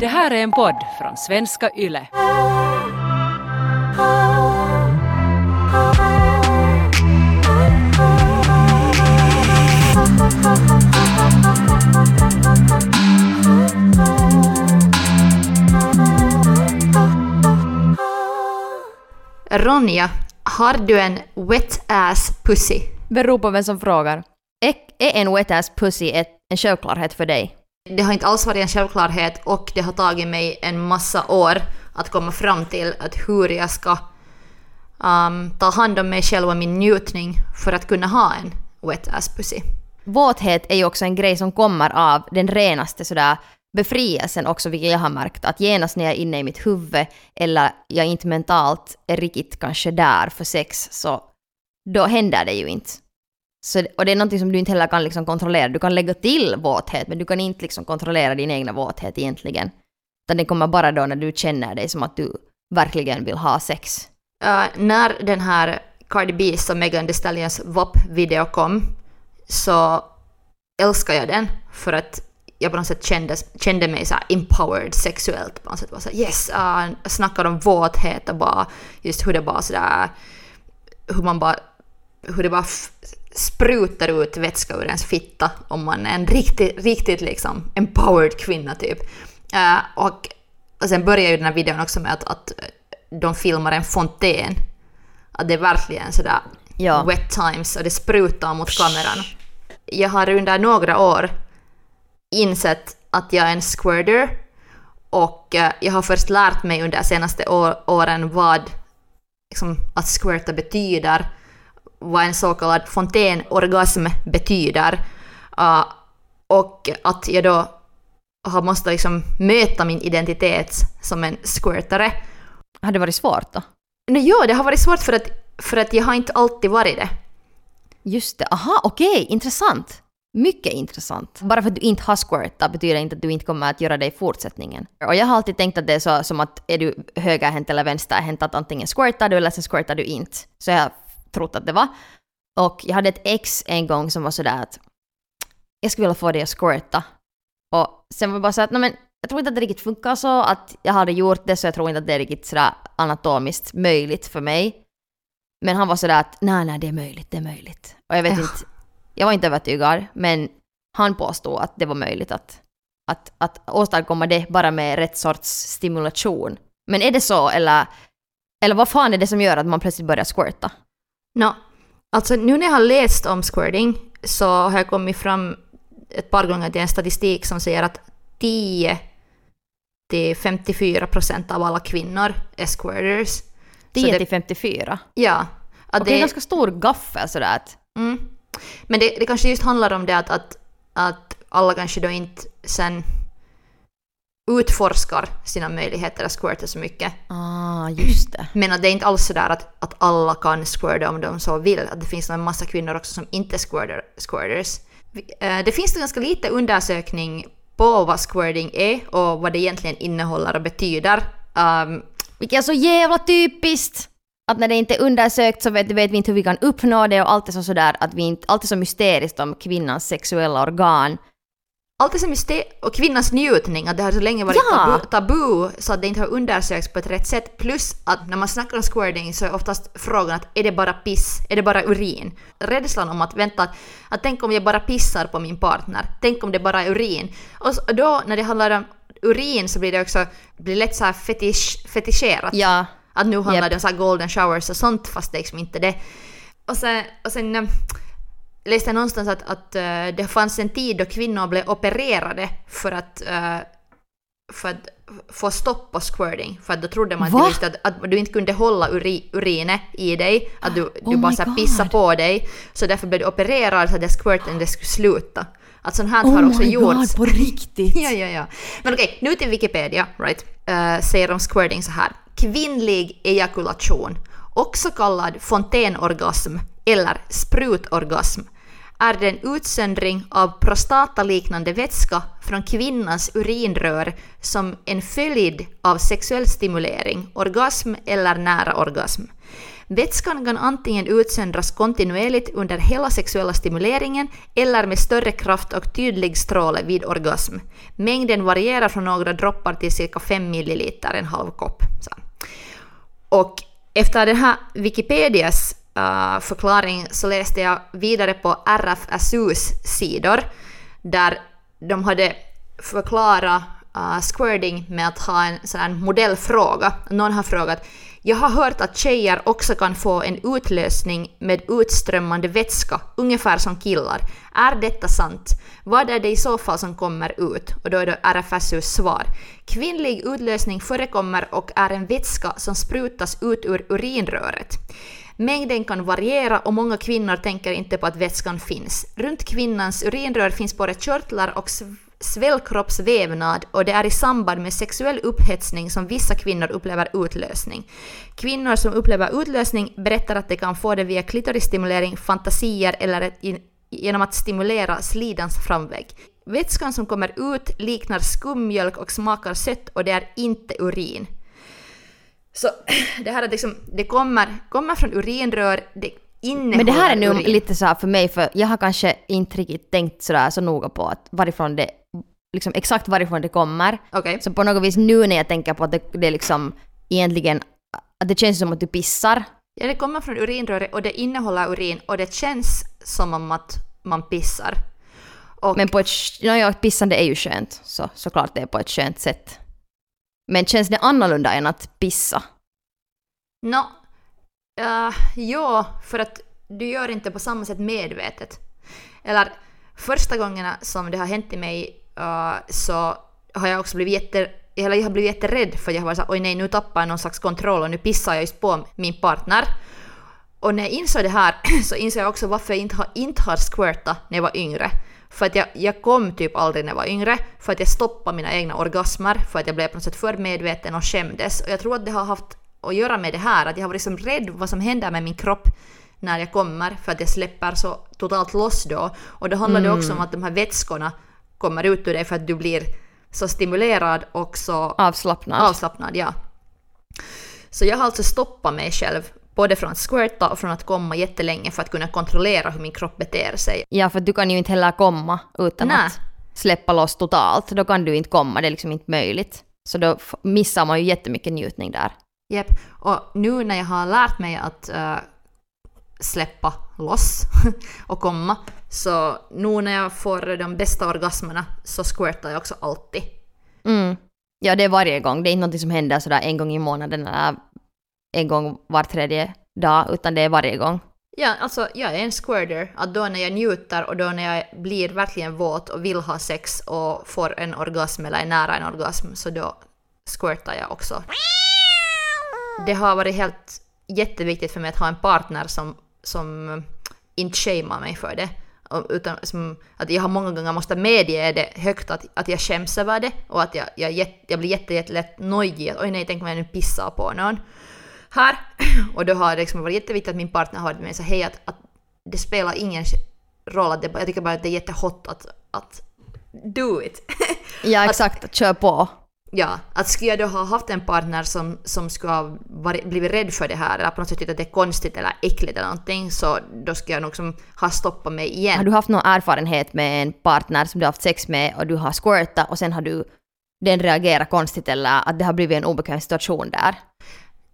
Det här är en podd från svenska YLE. Ronja, har du en wet ass pussy? Beror på vem som frågar. Är, är en wet ass pussy ett, en självklarhet för dig? Det har inte alls varit en självklarhet och det har tagit mig en massa år att komma fram till att hur jag ska um, ta hand om mig själv och min njutning för att kunna ha en wet ass pussy. Våthet är ju också en grej som kommer av den renaste sådär befrielsen också, vilket jag har märkt. Att genast när jag är inne i mitt huvud eller jag inte mentalt är riktigt kanske där för sex, så då händer det ju inte. Så, och det är någonting som du inte heller kan liksom kontrollera. Du kan lägga till våthet, men du kan inte liksom kontrollera din egna våthet egentligen. Utan det kommer bara då när du känner dig som att du verkligen vill ha sex. Uh, när den här Cardi B's och Megan Thee Stallions WAP-video kom så älskade jag den för att jag på något sätt kände, kände mig så empowered sexuellt på något sätt. Bara så yes, uh, snackar om våthet och bara just hur det bara sådär, hur man bara, hur det bara sprutar ut vätska ur ens fitta om man är en riktigt, riktigt liksom empowered kvinna typ. Uh, och, och sen börjar ju den här videon också med att, att de filmar en fontän. Att det är verkligen sådär ja. wet times och det sprutar mot kameran. Jag har under några år insett att jag är en squirter och uh, jag har först lärt mig under de senaste åren vad liksom, att squirta betyder vad en så kallad fontänorgasm betyder. Uh, och att jag då har måste liksom möta min identitet som en squirtare. Har det varit svårt då? Nej, ja, det har varit svårt för att, för att jag har inte alltid varit det. Just det, aha, okej, okay, intressant. Mycket intressant. Bara för att du inte har squirtat betyder inte att du inte kommer att göra det i fortsättningen. Och jag har alltid tänkt att det är så som att är du högerhänt eller vänsterhänt att antingen squirtar du eller så squirtar du inte. Så jag trott att det var. Och jag hade ett ex en gång som var sådär att jag skulle vilja få dig att squirta. Och sen var det bara så att men jag tror inte att det riktigt funkar så att jag hade gjort det så jag tror inte att det är riktigt sådär anatomiskt möjligt för mig. Men han var sådär att nej, nej, det är möjligt, det är möjligt. Och jag vet ja. inte, jag var inte övertygad, men han påstod att det var möjligt att, att, att åstadkomma det bara med rätt sorts stimulation. Men är det så, eller, eller vad fan är det som gör att man plötsligt börjar squirta? No, alltså nu när jag har läst om squirting så har jag kommit fram ett par gånger till en statistik som säger att 10 till 54 procent av alla kvinnor är squirters. 10 till 54? Ja. Att det är en ganska stor gaffel sådär att... Mm. Men det, det kanske just handlar om det att, att, att alla kanske då inte sen utforskar sina möjligheter att squirta så mycket. Ah, just det. Men att det är inte alls sådär att, att alla kan squirta om de så vill. Att det finns en massa kvinnor också som inte squirtar, squirters. Eh, det finns ganska lite undersökning på vad squirting är och vad det egentligen innehåller och betyder. Um, Vilket är så jävla typiskt! Att när det inte är undersökt så vet, vet vi inte hur vi kan uppnå det och allt är så sådär att vi inte, allt är så mysteriskt om kvinnans sexuella organ. Allt är så mysteriskt, och kvinnans njutning, att det har så länge varit ja. tabu, tabu, så att det inte har undersökts på ett rätt sätt. Plus att när man snackar om squirting så är oftast frågan att är det bara piss? Är det bara urin? Rädslan om att vänta, att, att tänk om jag bara pissar på min partner? Tänk om det bara är urin? Och, så, och då när det handlar om urin så blir det också blir lätt så här fetisch, fetischerat. Ja. Att nu handlar yep. det om så här golden showers och sånt fast det är liksom inte det. Och sen, och sen äh, läste någonstans att, att äh, det fanns en tid då kvinnor blev opererade för att, äh, för att få stopp på squirting. För att då trodde man att, att, att, du inte kunde hålla uri, urinet i dig, att du, du oh bara så pissade på dig. Så därför blev du opererad så att det squirten det skulle sluta. Att sånt här oh har också gjorts. Oh my god, på riktigt! ja, ja, ja. Men okej, nu till Wikipedia, right? Uh, säger om squirting så här. Kvinnlig ejakulation, också kallad fontänorgasm eller sprutorgasm, är den utsöndring av prostataliknande vätska från kvinnans urinrör som en följd av sexuell stimulering, orgasm eller nära orgasm. Vätskan kan antingen utsöndras kontinuerligt under hela sexuella stimuleringen eller med större kraft och tydlig stråle vid orgasm. Mängden varierar från några droppar till cirka 5 milliliter, en halv kopp. Så. Och efter den här Wikipedias uh, förklaring så läste jag vidare på RFSUs sidor där de hade förklarat uh, squirting med att ha en sån här modellfråga. Någon har frågat jag har hört att tjejer också kan få en utlösning med utströmmande vätska, ungefär som killar. Är detta sant? Vad är det i så fall som kommer ut? Och då är det RFSUs svar. Kvinnlig utlösning förekommer och är en vätska som sprutas ut ur urinröret. Mängden kan variera och många kvinnor tänker inte på att vätskan finns. Runt kvinnans urinrör finns både körtlar och svällkroppsvävnad och det är i samband med sexuell upphetsning som vissa kvinnor upplever utlösning. Kvinnor som upplever utlösning berättar att de kan få det via klitorisstimulering, fantasier eller genom att stimulera slidans framvägg. Vätskan som kommer ut liknar skummjölk och smakar sött och det är inte urin. Så det här att liksom, det kommer, kommer från urinrör, det men det här är nu urin. lite så för mig, för jag har kanske inte riktigt tänkt sådär så noga på att varifrån det, liksom exakt varifrån det kommer. Okay. Så på något vis nu när jag tänker på att det, det är liksom egentligen, att det känns som att du pissar. Ja, det kommer från urinröret och det innehåller urin och det känns som om att man pissar. Och, men på ett, ja, pissande är ju skönt, så såklart det är på ett skönt sätt. Men känns det annorlunda än att pissa? No, Uh, eh, ja, för att du gör inte på samma sätt medvetet. Eller första gångerna som det har hänt i mig uh, så har jag också blivit jätte eller jag har blivit jätterädd för jag har varit såhär oj nej nu tappar jag någon slags kontroll och nu pissar jag just på min partner. Och när jag insåg det här så insåg jag också varför jag inte har, inte har squirtat när jag var yngre. För att jag, jag kom typ aldrig när jag var yngre, för att jag stoppade mina egna orgasmer, för att jag blev på något sätt för medveten och skämdes. Och jag tror att det har haft att göra med det här, att jag har varit liksom rädd vad som händer med min kropp när jag kommer för att jag släpper så totalt loss då. Och då handlar mm. också om att de här vätskorna kommer ut ur dig för att du blir så stimulerad och så avslappnad. avslappnad ja. Så jag har alltså stoppat mig själv både från att squirta och från att komma jättelänge för att kunna kontrollera hur min kropp beter sig. Ja, för du kan ju inte heller komma utan Nä. att släppa loss totalt. Då kan du inte komma, det är liksom inte möjligt. Så då missar man ju jättemycket njutning där. Japp, och nu när jag har lärt mig att uh, släppa loss och komma, så nu när jag får de bästa orgasmerna så squirtar jag också alltid. Mm. Ja, det är varje gång. Det är inte något som händer sådär en gång i månaden eller en gång var tredje dag, utan det är varje gång. Ja, alltså jag är en squirter. Att då när jag njuter och då när jag blir verkligen våt och vill ha sex och får en orgasm eller är nära en orgasm, så då squirtar jag också det har varit helt jätteviktigt för mig att ha en partner som, som inte shamear mig för det. Utan som, att jag har många gånger måste medge det högt att, att jag skäms över det och att jag, jag, jag blir jätte, jätte nojig. Att, Oj nej, tänk om jag nu pissar på någon. Här. Och då har det liksom varit jätteviktigt att min partner har det med sig. Hej, att, att det spelar ingen roll. Att det, jag tycker bara att det är jättehot att, att do it. Ja, exakt. Att, kör på. Ja, att skulle jag då ha haft en partner som, som skulle ha varit, blivit rädd för det här eller på något sätt tyckt att det är konstigt eller äckligt eller någonting så då skulle jag nog som ha stoppat mig igen. Har du haft någon erfarenhet med en partner som du har haft sex med och du har squirtat och sen har du den reagerat konstigt eller att det har blivit en obekväm situation där?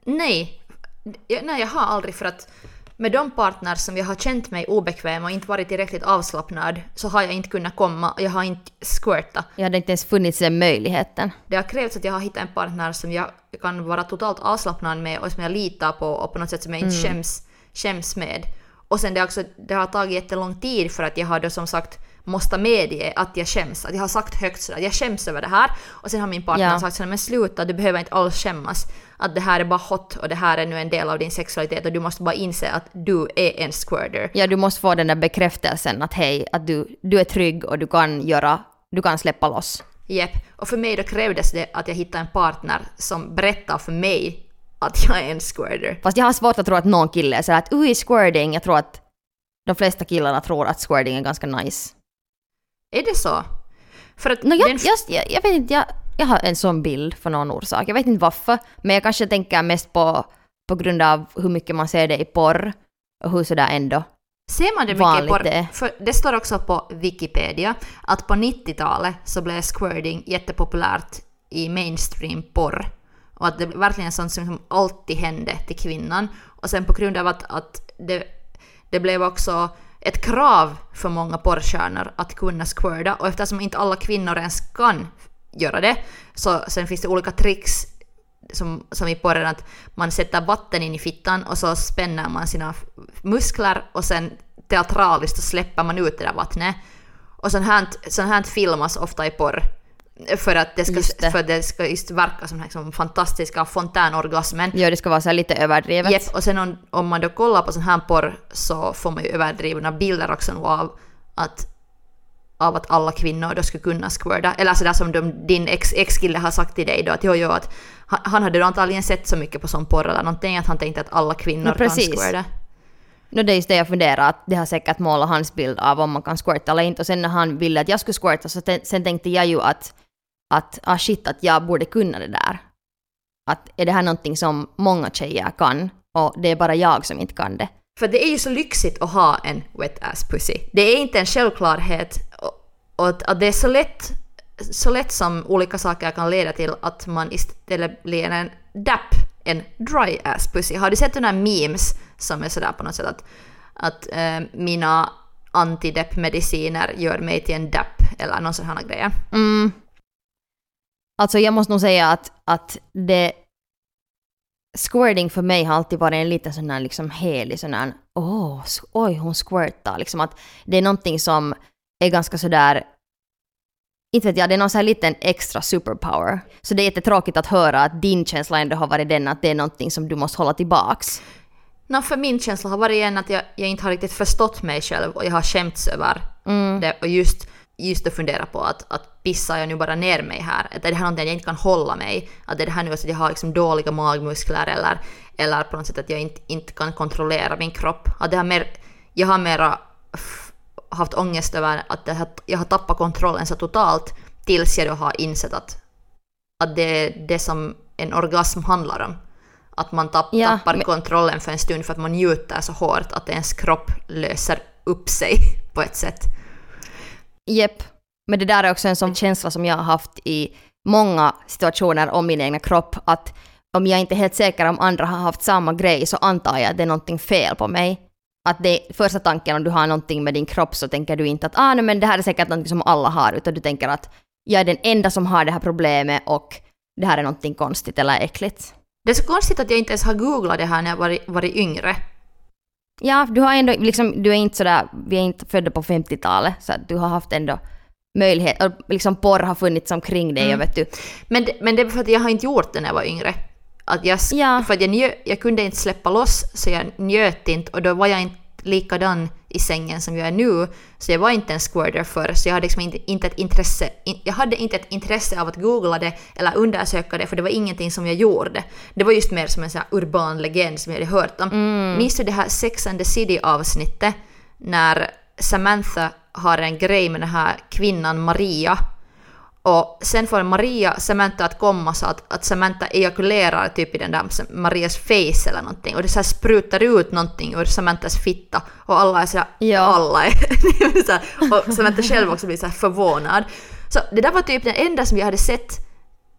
Nej, nej jag har aldrig för att med de partner som jag har känt mig obekväm och inte varit tillräckligt avslappnad så har jag inte kunnat komma och jag har inte squirtat. Jag hade inte ens funnits den möjligheten. Det har krävts att jag har hittat en partner som jag kan vara totalt avslappnad med och som jag litar på och på något sätt som jag inte mm. skäms, skäms med. Och sen det, också, det har tagit jättelång tid för att jag har då som sagt måste medge att jag skäms. Att jag har sagt högt sådär, jag skäms över det här. Och sen har min partner ja. sagt sådär, men sluta, du behöver inte alls skämmas. Att det här är bara hot och det här är nu en del av din sexualitet och du måste bara inse att du är en squirter. Ja, du måste få den där bekräftelsen att hej, att du, du är trygg och du kan göra, du kan släppa loss. Jepp, och för mig då krävdes det att jag hittade en partner som berättar för mig att jag är en squirter. Fast jag har svårt att tro att någon kille är sådär att ui squirting, jag tror att de flesta killarna tror att squirting är ganska nice. Är det så? För att no, jag, den... jag, jag, jag, vet inte, jag, jag har en sån bild för någon orsak. Jag vet inte varför, men jag kanske tänker mest på på grund av hur mycket man ser det i porr och hur sådär ändå Ser man det mycket är. för det står också på Wikipedia att på 90-talet så blev squirting jättepopulärt i mainstream porr. Och att det verkligen är sånt som alltid hände till kvinnan. Och sen på grund av att, att det, det blev också ett krav för många porrstjärnor att kunna squirta och eftersom inte alla kvinnor ens kan göra det så sen finns det olika tricks som, som i porren att man sätter vatten in i fittan och så spänner man sina muskler och sen teatraliskt så släpper man ut det där vattnet. Och sånt här, sånt här filmas ofta i porr. För att det ska, det. För det ska just verka som den liksom fantastiska fontänorgasmen. Ja, det ska vara så lite överdrivet. Jepp, och sen om, om man då kollar på sån här porr så får man ju överdrivna bilder också av att, av att alla kvinnor då skulle kunna squirta. Eller sådär som de, din ex, ex-kille har sagt till dig då att jo, jo, att han, han hade då antagligen sett så mycket på sån porr eller någonting att han tänkte att alla kvinnor No, kan squirta. No, det är just det jag funderar, att det har säkert målat hans bild av om man kan squirta eller inte. Och sen när han ville att jag skulle squirta så sen tänkte jag ju att, att ah shit, att jag borde kunna det där. Att är det här någonting som många tjejer kan och det är bara jag som inte kan det. För det är ju så lyxigt att ha en wet ass pussy. Det är inte en självklarhet och, att, det är så lätt, så lätt som olika saker kan leda till att man istället blir en DAP, en dry ass pussy. Har du sett här memes som är sådär på något sätt att, att eh, mina antidepp-mediciner gör mig till en DAP eller någon sån här grejer? Mm. Alltså jag måste nog säga att, att det... Squirting för mig har alltid varit en liten sån här liksom helig sån här, åh, s- oj hon squirtar. Liksom att det är någonting som är ganska sådär, inte vet jag, det är någon sån här liten extra superpower. Så det är jättetråkigt att höra att din känsla ändå har varit den att det är någonting som du måste hålla tillbaks. Nå, för min känsla har varit igen att jag, jag inte har riktigt förstått mig själv och jag har skämts över det. Och just, just att fundera på att, att pissar jag nu bara ner mig här? Att är det här någonting jag inte kan hålla mig? Att är det här nu att jag har liksom dåliga magmuskler eller, eller på något sätt att jag inte, inte kan kontrollera min kropp? Att det har mer, jag har mera haft ångest över att har, jag har tappat kontrollen så totalt tills jag då har insett att, att det är det som en orgasm handlar om. Att man tapp, Ja, tappar men- kontrollen för en stund för att man njuter så hårt att ens kropp löser upp sig på ett sätt. Jepp. Men det där är också en sån känsla som jag har haft i många situationer om min egna kropp, att om jag inte är helt säker om andra har haft samma grej så antar jag att det är någonting fel på mig. Att det första tanken om du har någonting med din kropp så tänker du inte att ah, nej, men det här är säkert någonting som alla har, utan du tänker att jag är den enda som har det här problemet och det här är någonting konstigt eller äckligt. Det är så konstigt att jag inte ens har googlat det här när jag varit, varit yngre. Ja, du har ändå liksom, du är inte sådär, vi är inte födda på 50-talet, så att du har haft ändå möjlighet, och liksom porr har funnits omkring dig, Mm. vet du. Men men det är för att jag har inte gjort det när jag var yngre. Att jag, Ja. För att jag, njö, jag kunde inte släppa loss så jag njöt inte och då var jag inte likadan i sängen som jag är nu. Så jag var inte en squirter förr så jag hade liksom inte, inte ett intresse. In, jag hade inte ett intresse av att googla det eller undersöka det för det var ingenting som jag gjorde. Det var just mer som en sån urban legend som jag hade hört om. Minns du det här Sex and the City avsnittet när Samantha har en grej med den här kvinnan Maria och sen får Maria Samantha att komma så att, att Samantha ejakulerar typ i den där Marias face eller någonting och det så här sprutar ut någonting ur Samanthas fitta och alla är såhär, Ja. alla är så här, och Samantha själv också blir så här förvånad. Så det där var typ det enda som jag hade sett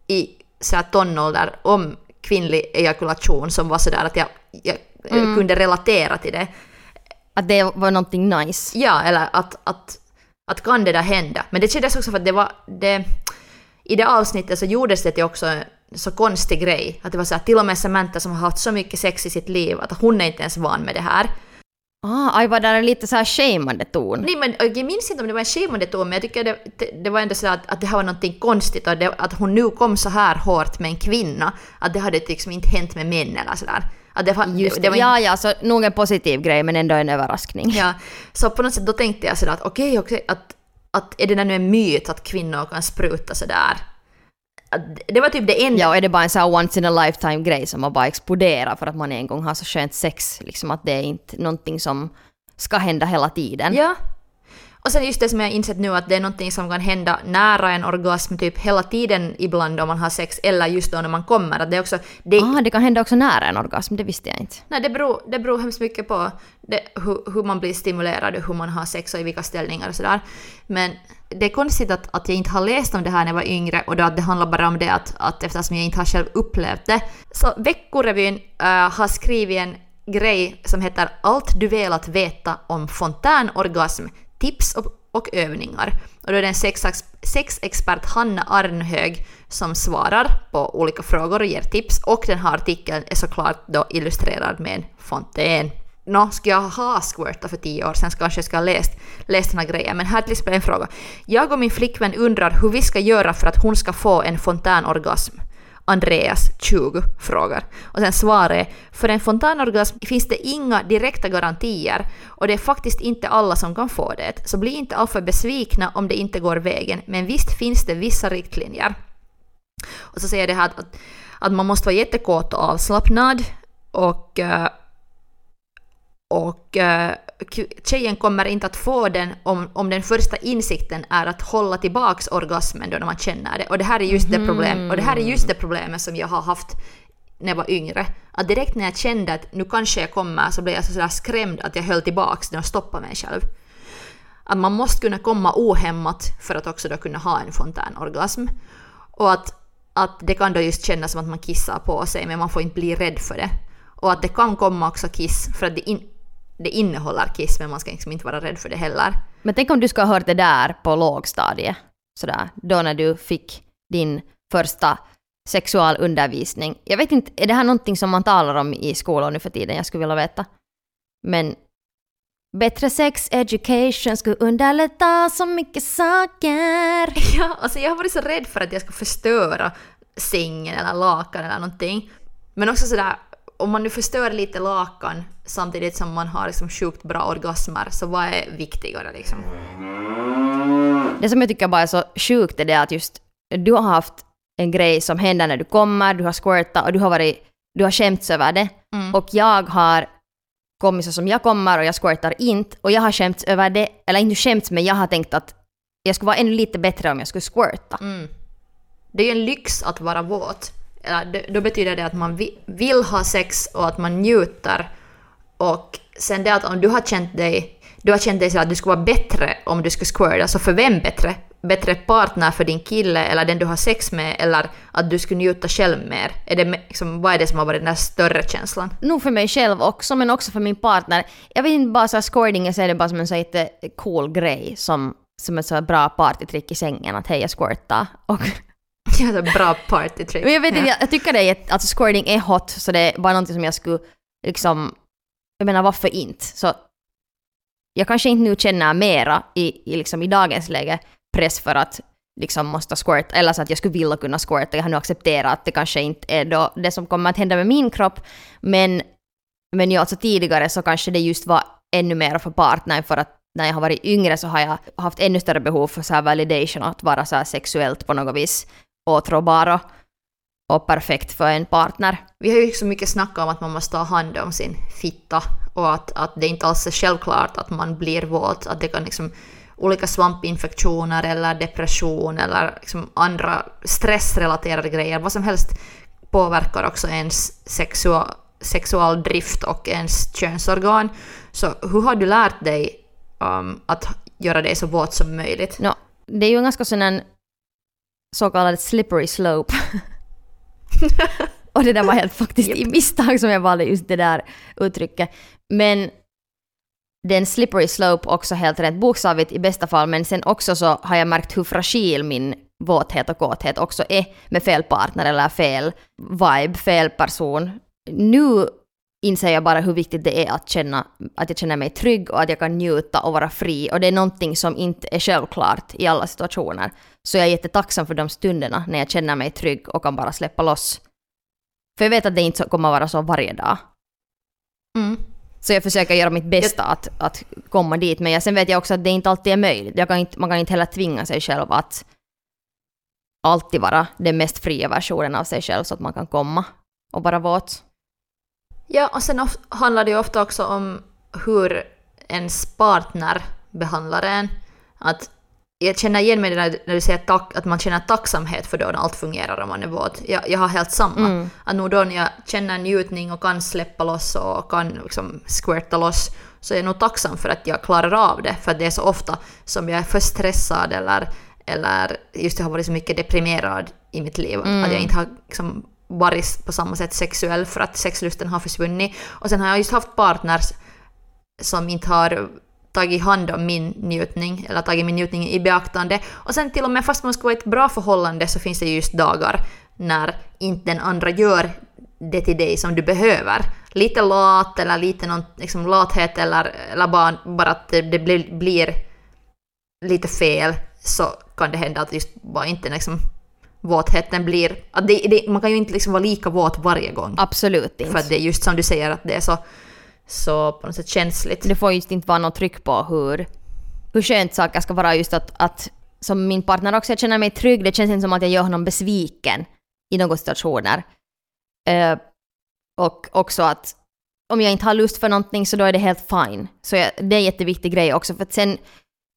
i så här tonålder om kvinnlig ejakulation som var sådär att jag, jag Mm. kunde relatera till det. Att det var någonting nice. Ja, eller att, att, att kan det där hända? Men det kändes också för att det var... Det, I det avsnittet så gjordes det till också en så konstig grej. Att det var så här, till och med Samantha som har haft så mycket sex i sitt liv att hon är inte ens van med det här. Ah, aj, var där en lite så här shameande ton? Nej, men jag minns inte om det var en shameande ton, men jag tycker det, det, det var ändå så att, att det här var någonting konstigt och det, att hon nu kom så här hårt med en kvinna, att det hade liksom inte hänt med män eller sådär. Att det, var, Just det, var ja, ja, så nog en positiv grej men ändå en överraskning. Ja, så på något sätt då tänkte jag sådär att okej, okej, att, att är det där nu en myt att kvinnor kan spruta sådär? Det var typ det enda. Ja, och är det bara en så här once in a lifetime grej som man bara exploderar för att man en gång har så skönt sex, liksom att det är inte någonting som ska hända hela tiden. Ja. Och sen just det som jag har insett nu att det är någonting som kan hända nära en orgasm typ hela tiden ibland om man har sex eller just då när man kommer. Att det, är också, det, Ah, det kan hända också nära en orgasm, det visste jag inte. nej, det, beror, det beror hemskt mycket på det, hur, hur man blir stimulerad och hur man har sex och i vilka ställningar och sådär. Men det är konstigt att, att jag inte har läst om det här när jag var yngre och då att det handlar bara om det att, att eftersom jag inte har själv upplevt det. Så Veckorevyn äh, har skrivit en grej som heter Allt du velat veta om fontänorgasm, tips och, och övningar. Och då är det en sexex, sexexpert Hanna Arnhög som svarar på olika frågor och ger tips och den här artikeln är såklart då illustrerad med en fontän. Nå, ska jag ha squirtat för tio år sedan så kanske jag ska ha läst, läst den här grejen. Men här till exempel en fråga. Jag och min flickvän undrar hur vi ska göra för att hon ska få en fontänorgasm. Andreas, 20, frågar. Och sen svarar är, för en fontänorgasm finns det inga direkta garantier och det är faktiskt inte alla som kan få det. Så bli inte alltför besvikna om det inte går vägen, men visst finns det vissa riktlinjer. Och så säger det här att, att, man måste vara jättekåt och avslappnad och eh, och uh, tjejen kommer inte att få den om, om den första insikten är att hålla tillbaks orgasmen då när man känner det. Och det här är just det problem, och det här är just det problemet som jag har haft när jag var yngre. Att direkt när jag kände att nu kanske jag kommer så blev jag så sådär skrämd att jag höll tillbaks den och stoppade mig själv. Att man måste kunna komma ohämmat för att också då kunna ha en fontänorgasm. Och att, att det kan då just kännas som att man kissar på sig men man får inte bli rädd för det. Och att det kan komma också kiss för att det, in, det innehåller kiss men man ska liksom inte vara rädd för det heller. Men tänk om du ska ha hört det där på lågstadiet, sådär, då när du fick din första sexualundervisning. Jag vet inte, är det här någonting som man talar om i skolan nu för tiden? Jag skulle vilja veta. Men bättre sex education skulle underlätta så mycket saker. Ja, alltså jag har varit så rädd för att jag ska förstöra sängen eller lakan eller någonting. Men också sådär, om man nu förstör lite lakan samtidigt som man har liksom sjukt bra orgasmer, så vad är viktigare liksom? Det som jag tycker bara är så sjukt är det att just du har haft en grej som händer när du kommer, du har squirtat och du har varit, du har skämts över det. Mm. Och jag har kommit så som jag kommer och jag squirtar inte och jag har skämts över det, eller inte skämts men jag har tänkt att jag skulle vara ännu lite bättre om jag skulle squirta. Mm. Det är ju en lyx att vara våt. Då betyder det att man vill ha sex och att man njuter. Och sen det att om du har känt dig du har känt dig så att du skulle vara bättre om du skulle squirta, så för vem bättre? Bättre partner för din kille eller den du har sex med eller att du skulle njuta själv mer? Är det, liksom, vad är det som har varit den där större känslan? Nog för mig själv också, men också för min partner. Jag vet inte, bara så här squirting, jag ser det bara som en så här cool grej, som, som ett så här bra partytrick i sängen, att hej jag squirtar. Och det är bra partytrick. Men jag vet inte, Ja. jag, tycker det är, alltså squirting är hot, så det är bara någonting som jag skulle liksom, jag menar varför inte? Så jag kanske inte nu känner mera i, i, liksom, i dagens läge press för att liksom måste squirta, eller så att jag skulle vilja kunna squirta. Jag har nu accepterat att det kanske inte är då det som kommer att hända med min kropp, men, men ja, alltså tidigare så kanske det just var ännu mer för partnern för att när jag har varit yngre så har jag haft ännu större behov för så validation, att vara så här sexuellt på något vis åtråbar och, perfekt för en partner. Vi har ju så mycket snackat om att man måste ta hand om sin fitta och att, att det inte alls är självklart att man blir våt. Att det kan liksom olika svampinfektioner eller depression eller liksom andra stressrelaterade grejer, vad som helst påverkar också ens sexual, sexualdrift och ens könsorgan. Så hur har du lärt dig um, att göra dig så våt som möjligt? No, det är ju en ganska sån en så kallad slippery slope. och det där var helt faktiskt i misstag som jag valde just det där uttrycket. Men det är en slippery slope också helt rent bokstavligt i bästa fall, men sen också så har jag märkt hur fragil min våthet och kåthet också är med fel partner eller fel vibe, fel person. Nu inser jag bara hur viktigt det är att känna att jag känner mig trygg och att jag kan njuta och vara fri. Och det är någonting som inte är självklart i alla situationer. Så jag är jättetacksam för de stunderna när jag känner mig trygg och kan bara släppa loss. För jag vet att det inte kommer vara så varje dag. Mm. Så jag försöker göra mitt bästa att, att komma dit. Men jag, sen vet jag också att det inte alltid är möjligt. Jag kan inte, man kan inte heller tvinga sig själv att alltid vara den mest fria versionen av sig själv så att man kan komma och vara våt. Ja, och sen handlar det ju ofta också om hur ens partner behandlar en. Att jag känner igen mig när, när du säger tack, att man känner tacksamhet för då när allt fungerar om man är våt. Jag, jag har helt samma. Mm. Att nog då när jag känner njutning och kan släppa loss och kan liksom squirta loss så är jag nog tacksam för att jag klarar av det. För det är så ofta som jag är för stressad eller, eller just jag har varit så mycket deprimerad i mitt liv. Mm. Att jag inte har liksom varit på samma sätt sexuell för att sexlusten har försvunnit. Och sen har jag just haft partners som inte har tagit hand om min njutning eller tagit min njutning i beaktande. Och sen till och med fast man ska vara i ett bra förhållande så finns det ju just dagar när inte den andra gör det till dig som du behöver. Lite lat eller lite någon liksom, lathet eller, eller bara, bara att det, det blir, blir lite fel så kan det hända att just bara inte liksom våtheten blir... Att det, det, man kan ju inte liksom vara lika våt varje gång. Absolut inte. För att det är just som du säger att det är så, så på något sätt känsligt. Det får just inte vara något tryck på hur, hur skönt saker ska vara just att, att som min partner också, jag känner mig trygg, det känns inte som att jag gör honom besviken i några situationer. Eh, och också att om jag inte har lust för någonting så då är det helt fine. Så jag, det är en jätteviktig grej också för att sen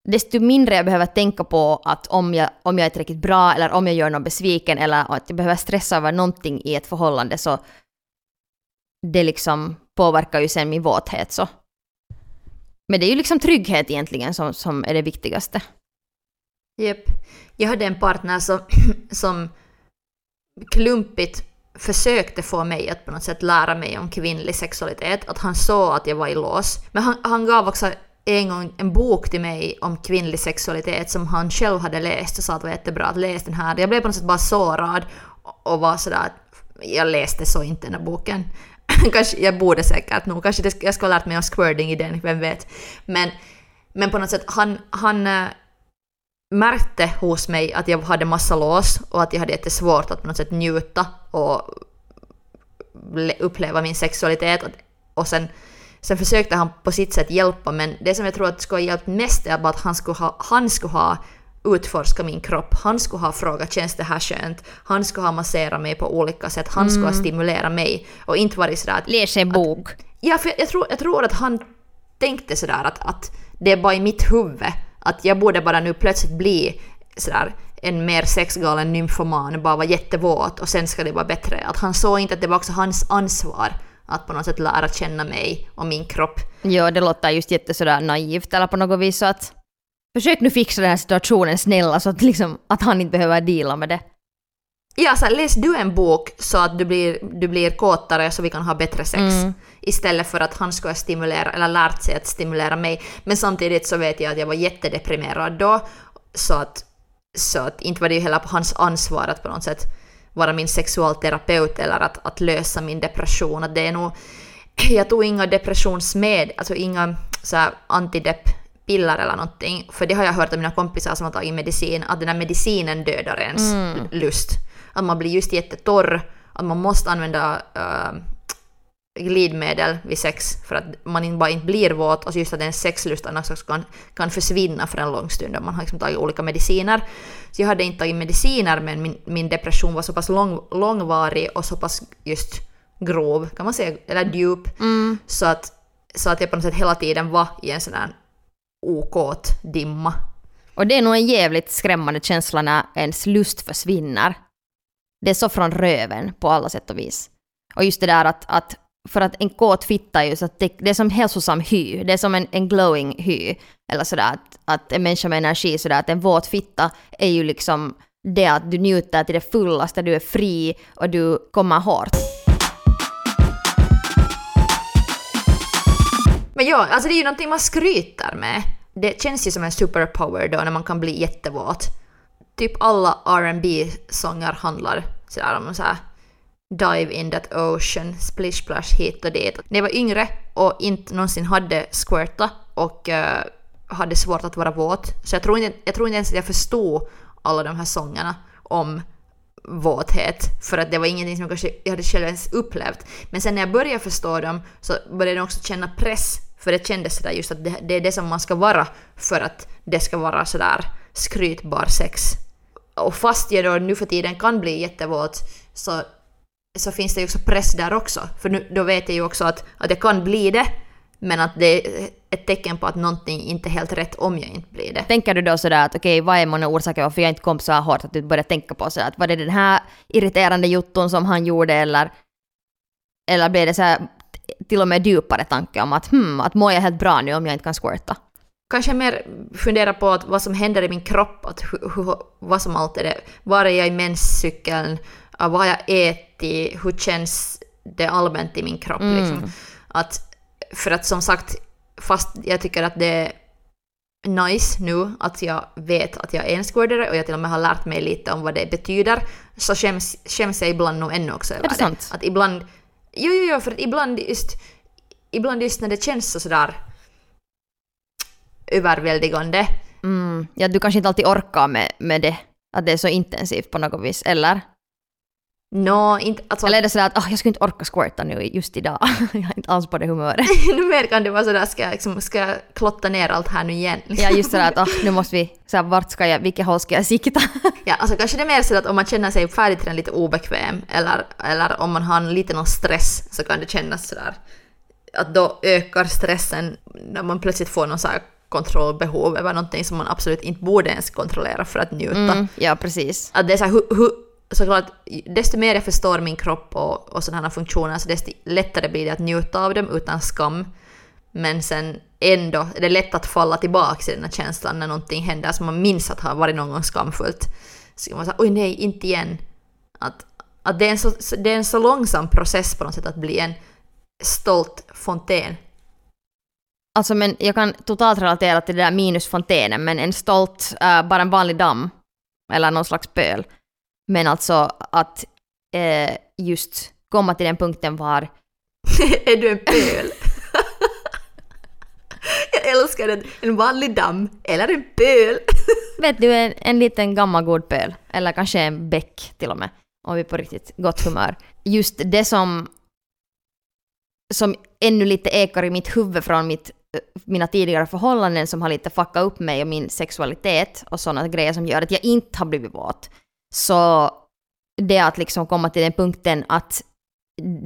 desto mindre jag behöver tänka på att om jag, om jag är tillräckligt bra eller om jag gör någon besviken eller att jag behöver stressa över någonting i ett förhållande så det liksom påverkar ju sen min våthet så. Men det är ju liksom trygghet egentligen som, som är det viktigaste. Yep. Jag hade en partner som, som klumpigt försökte få mig att på något sätt lära mig om kvinnlig sexualitet. Att han såg att jag var i lås. Men han, han gav också en gång en bok till mig om kvinnlig sexualitet som han själv hade läst och sa att det var jättebra att läsa den här. Jag blev på något sätt bara sårad och var sådär att jag läste så inte den här boken. kanske, jag borde säkert nog, kanske det, jag skulle ha lärt mig om squirting i den, vem vet. Men, men på något sätt, han, han äh, märkte hos mig att jag hade massa lås och att jag hade jättesvårt att på något sätt njuta och uppleva min sexualitet. Och sen, sen försökte han på sitt sätt hjälpa, men det som jag tror att skulle ha hjälpt mest är bara att han skulle ha, han skulle ha utforska min kropp. Han skulle ha frågat känns det här skönt? Han skulle ha masserat mig på olika sätt. Han skulle ha stimulerat mig och inte varit sådär att... Läs en bok. Ja, för jag tror, jag tror att han tänkte sådär att, att det är bara i mitt huvud att jag borde bara nu plötsligt bli sådär en mer sexgalen nymfoman, bara vara jättevåt och sen ska det vara bättre. Att han såg inte att det var också hans ansvar att på något sätt lära känna mig och min kropp. Ja, det låter just jätte sådär naivt eller på något vis så att försök nu fixa den här situationen snälla så att, liksom, att han inte behöver deala med det. Ja, så här, läs du en bok så att du blir, du blir kåtare så vi kan ha bättre sex. Mm. Istället för att han skulle stimulera, eller lärt sig att stimulera mig. Men samtidigt så vet jag att jag var jättedeprimerad då. Så att, så att inte var det ju heller på hans ansvar att på något sätt vara min sexualterapeut eller att, att lösa min depression. Att det är nog, jag tog inga depressionsmed, alltså inga så här antidepp-piller eller någonting. För det har jag hört av mina kompisar som har tagit medicin, att den här medicinen dödar ens lust. Att man blir just jättetorr, att man måste använda äh, glidmedel vid sex för att man inte bara inte blir våt och just att ens sexlust också kan, kan försvinna för en lång stund om man har liksom tagit olika mediciner. Så jag hade inte tagit mediciner men min, min depression var så pass lång, långvarig och så pass just grov, kan man säga, eller djup, Mm. så, att, så att jag på något sätt hela tiden var i en sån här okåt dimma. Och det är nog en jävligt skrämmande känsla när ens lust försvinner. Det är så från röven på alla sätt och vis. Och just det där att, att för att en kåt fitta är ju så att det, det är som hälsosam hy, det är som en, en glowing hy. Eller sådär att, att en människa med energi sådär att en våt fitta är ju liksom det att du njuter till det fullaste, du är fri och du kommer hårt. Men ja, alltså det är ju någonting man skryter med. Det känns ju som en superpower då när man kan bli jättevåt. Typ alla rb sånger handlar sådär om så här dive in that ocean, splish splash hit och dit. När jag var yngre och inte någonsin hade squirta och uh, hade svårt att vara våt, så jag tror, inte, jag tror inte ens att jag förstod alla de här sångerna om våthet, för att det var ingenting som jag kanske jag hade själv ens upplevt. Men sen när jag började förstå dem så började jag också känna press, för det kändes sådär just att det, det är det som man ska vara för att det ska vara sådär skrytbar sex. Och fast jag då nu för tiden kan bli jättevåt så så finns det ju också press där också. För nu, då vet jag ju också att, att jag kan bli det, men att det är ett tecken på att någonting inte är helt rätt om jag inte blir det. Tänker du då sådär att okej, vad är många orsaker varför jag inte kom så här hårt att du började tänka på sådär att var det den här irriterande jotton som han gjorde eller, eller blev det så här till och med djupare tanke om att hmm, att mår jag helt bra nu om jag inte kan squirta? Kanske mer fundera på att vad som händer i min kropp, att hu, hu, vad som allt är det. Var är jag i menscykeln? Vad har jag ätit? Hur känns det allmänt i min kropp? Mm. Liksom? Att, för att som sagt, fast jag tycker att det är nice nu att jag vet att jag är en squirtare och jag till och med har lärt mig lite om vad det betyder, så skäms, skäms jag ibland nog ännu också över det sant? Att ibland... Jo, jo, jo, för att ibland just, ibland just när det känns så sådär överväldigande. Mm, ja, du kanske inte alltid orkar med, med det, att det är så intensivt på något vis, eller? Nå, inte... Alltså, Eller är det sådär att oh, jag skulle inte orka squirta nu just idag, jag är inte alls på det humöret. nu mer kan det vara sådär, ska jag, liksom, ska jag klotta ner allt här nu igen? Ja, just sådär att oh, nu måste vi, så här, vart ska jag, vilket håll ska jag sikta? Ja, alltså kanske det är mer så att om man känner sig färdigtränad lite obekväm eller, eller om man har en liten stress så kan det kännas sådär att då ökar stressen när man plötsligt får någon så här kontrollbehov över någonting som man absolut inte borde ens kontrollera för att njuta. Mm, ja, precis. Att det är så här, hu, hu, såklart, desto mer jag förstår min kropp och, och sådana här funktioner så desto lättare blir det att njuta av dem utan skam. Men sen ändå är det lätt att falla tillbaka i den här känslan när någonting händer som man minns att har varit någon gång skamfullt. Så man säga oj nej, inte igen. Att, att det, är en så, det är en så långsam process på något sätt att bli en stolt fontän. Alltså men jag kan totalt relatera till det där minus fontänen men en stolt, uh, bara en vanlig damm, eller någon slags pöl. Men alltså att uh, just komma till den punkten var... är du en pöl? jag älskar det. En vanlig damm, eller en pöl. vet du, en, en liten gammal god pöl, eller kanske en bäck till och med, om vi är på riktigt gott humör. Just det som som ännu lite ekar i mitt huvud från mitt, mina tidigare förhållanden som har lite fuckat upp mig och min sexualitet och sådana grejer som gör att jag inte har blivit våt. Så det att liksom komma till den punkten att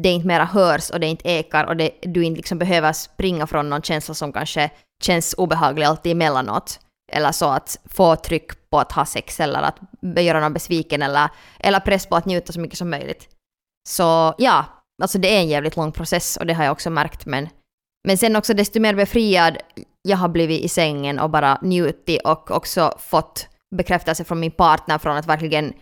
det inte mera hörs och det inte ekar och det, du inte liksom behöver springa från någon känsla som kanske känns obehaglig alltid emellanåt. Eller så att få tryck på att ha sex eller att göra någon besviken eller, eller press på att njuta så mycket som möjligt. Så ja, alltså det är en jävligt lång process och det har jag också märkt men, men sen också desto mer befriad jag har blivit i sängen och bara njutit och också fått bekräftelse från min partner från att verkligen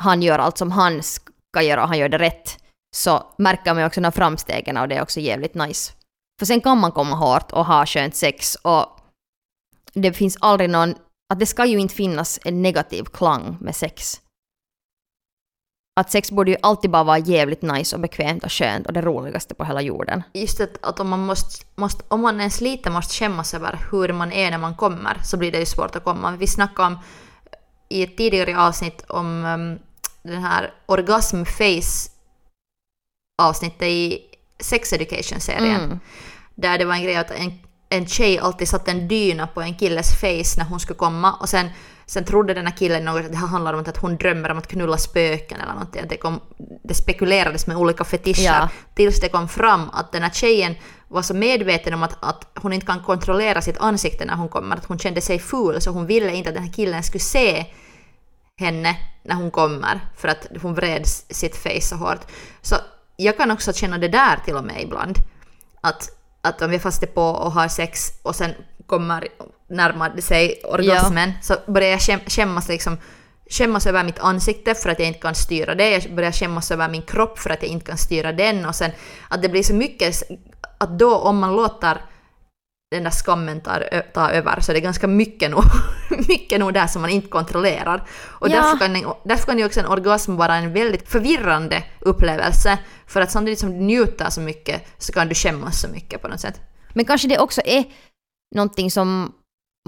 han gör allt som han ska göra och han gör det rätt så märker man också de här framstegen och det är också jävligt nice. För sen kan man komma hårt och ha skönt sex och det finns aldrig någon, att det ska ju inte finnas en negativ klang med sex att sex borde ju alltid bara vara jävligt nice och bekvämt och skönt och det roligaste på hela jorden. Just att, att om, man måste, måste, om man ens lite måste skämmas över hur man är när man kommer så blir det ju svårt att komma. Vi snackade om i ett tidigare avsnitt om um, den här orgasmface avsnittet i Sex Education-serien. Mm. Där det var en grej att en, en tjej alltid satte en dyna på en killes face när hon skulle komma och sen Sen trodde den här killen något att det här handlar om att hon drömmer om att knulla spöken eller någonting. Det, kom, det spekulerades med olika fetischer ja. tills det kom fram att den här tjejen var så medveten om att, att hon inte kan kontrollera sitt ansikte när hon kommer, att hon kände sig ful så hon ville inte att den här killen skulle se henne när hon kommer för att hon vred sitt face så hårt. Så jag kan också känna det där till och med ibland. Att, att om jag fast är på och har sex och sen kommer närmade sig orgasmen ja. så börjar jag skämmas liksom skämmas över mitt ansikte för att jag inte kan styra det. Jag börjar skämmas över min kropp för att jag inte kan styra den. Och sen att det blir så mycket att då om man låter den där skammen ta, ta över så det är ganska mycket nog, mycket nog där som man inte kontrollerar. Och ja. därför, kan, därför kan ju också en orgasm vara en väldigt förvirrande upplevelse. För att samtidigt som du njuter så mycket så kan du skämmas så mycket på något sätt. Men kanske det också är någonting som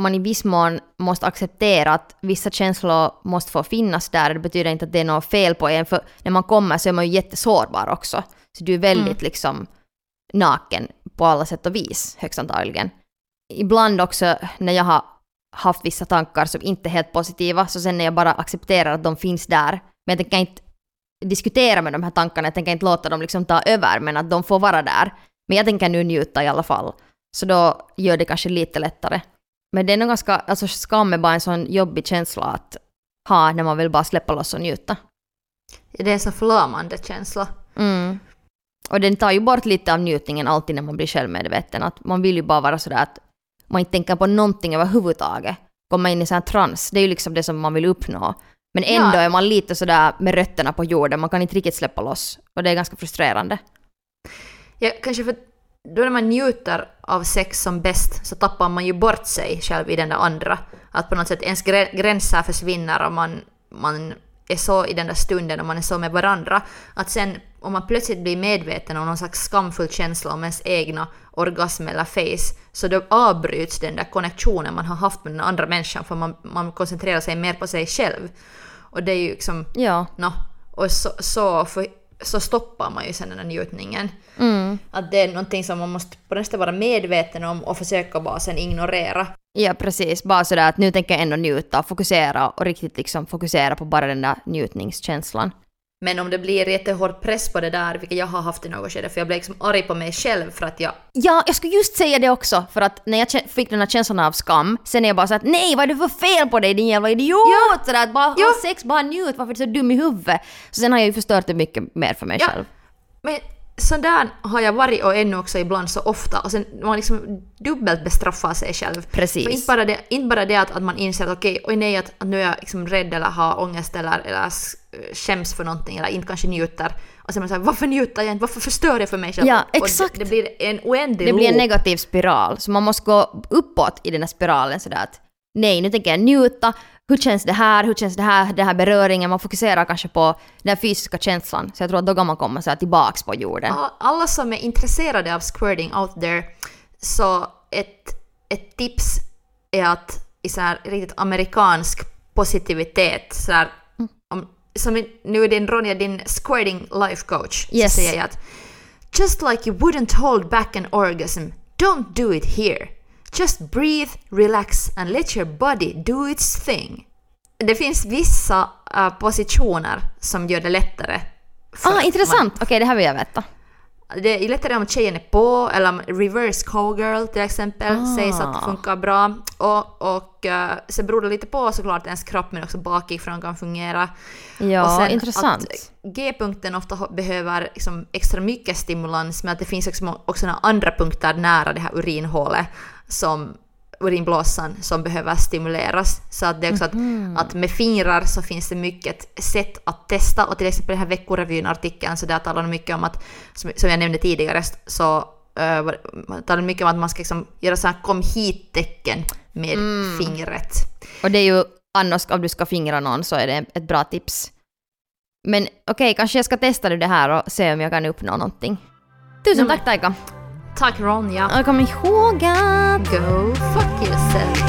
man i viss mån måste acceptera att vissa känslor måste få finnas där. Det betyder inte att det är något fel på en, för när man kommer så är man ju jättesårbar också. Så du är väldigt mm. liksom naken på alla sätt och vis, högst antagligen. Ibland också när jag har haft vissa tankar som inte är helt positiva, så sen när jag bara accepterar att de finns där, men jag tänker inte diskutera med de här tankarna, jag tänker inte låta dem liksom ta över, men att de får vara där. Men jag tänker nu njuta i alla fall. Så då gör det kanske lite lättare. Men det är nog ganska, alltså skam är bara en sån jobbig känsla att ha när man vill bara släppa loss och njuta. Det är en sån förlamande känsla. Mm. Och den tar ju bort lite av njutningen alltid när man blir självmedveten. Att man vill ju bara vara sådär att man inte tänker på någonting överhuvudtaget. Komma in i sån här trans, det är ju liksom det som man vill uppnå. Men ändå Ja. är man lite sådär med rötterna på jorden, man kan inte riktigt släppa loss. Och det är ganska frustrerande. Ja, kanske för då när man njuter av sex som bäst så tappar man ju bort sig själv i den där andra. Att på något sätt ens grä- gränser försvinner och man, man är så i den där stunden och man är så med varandra. Att sen om man plötsligt blir medveten om någon slags skamfull känsla om ens egna orgasm eller face så då avbryts den där konnektionen man har haft med den andra människan för man, man koncentrerar sig mer på sig själv. Och det är ju liksom Ja. Nå, och så, så, för, så stoppar man ju sen den här njutningen. Mm. Att det är någonting som man måste på nästan vara medveten om och försöka bara sen ignorera. Ja, precis. Bara sådär att nu tänker jag ändå njuta, fokusera och riktigt liksom fokusera på bara den där njutningskänslan. Men om det blir jättehård press på det där, vilket jag har haft i något skede, för jag blev liksom arg på mig själv för att jag... Ja, jag skulle just säga det också, för att när jag fick den här känslan av skam, sen är jag bara så att nej, vad är det för fel på dig din jävla idiot? Ja. Sådär att bara Ja. ha sex, bara njut, varför är du så dum i huvudet? Så sen har jag ju förstört det mycket mer för mig Ja. själv. Men så där har jag varit och ännu också ibland så ofta och sen man liksom dubbelt bestraffar sig själv. Precis. För inte bara det, inte bara det att, att man inser att okej, oj nej, att, att nu är jag liksom rädd eller har ångest eller, eller skäms för någonting eller inte kanske njuter. Och sen man såhär, varför njuter jag inte? Varför förstör jag för mig själv? Ja, exakt. det, det blir en oändlig Det blir en negativ spiral, så man måste gå uppåt i den här spiralen sådär att nej, nu tänker jag njuta, hur känns det här, hur känns det här, den här beröringen, man fokuserar kanske på den fysiska känslan. Så jag tror att då kan man komma så här tillbaks på jorden. Alla som är intresserade av squirting out there, så ett, ett tips är att i så här riktigt amerikansk positivitet, så här, Mm. om, som nu är din Ronja, din squirting life coach, Yes. så säger jag att Just like you wouldn't hold back an orgasm, don't do it here. Just breathe, relax and let your body do its thing. Det finns vissa äh, positioner som gör det lättare. Ah, intressant! Okej, det här vill jag veta. det är lättare om tjejen är på, eller om reverse cowgirl till exempel Ah. sägs att det funkar bra. Och, och uh, sen beror det lite på såklart ens kropp men också bakifrån kan fungera. Ja, intressant. G-punkten ofta behöver liksom extra mycket stimulans men att det finns också, också några andra punkter nära det här urinhålet som urinblåsan som behöver stimuleras. Så att det är också att, att med fingrar så finns det mycket sätt att testa och till exempel den här veckorevyn-artikeln så där talar de mycket om att, som, som jag nämnde tidigare, så uh, talar mycket om att man ska liksom göra så här kom hit-tecken med Mm. fingret. Och det är ju annars om du ska fingra någon så är det ett bra tips. Men okej, kanske jag ska testa det här och se om jag kan uppnå någonting. Tusen men- tack Taika! Tack Ronja! Och kom ihåg att... Go fuck yourself!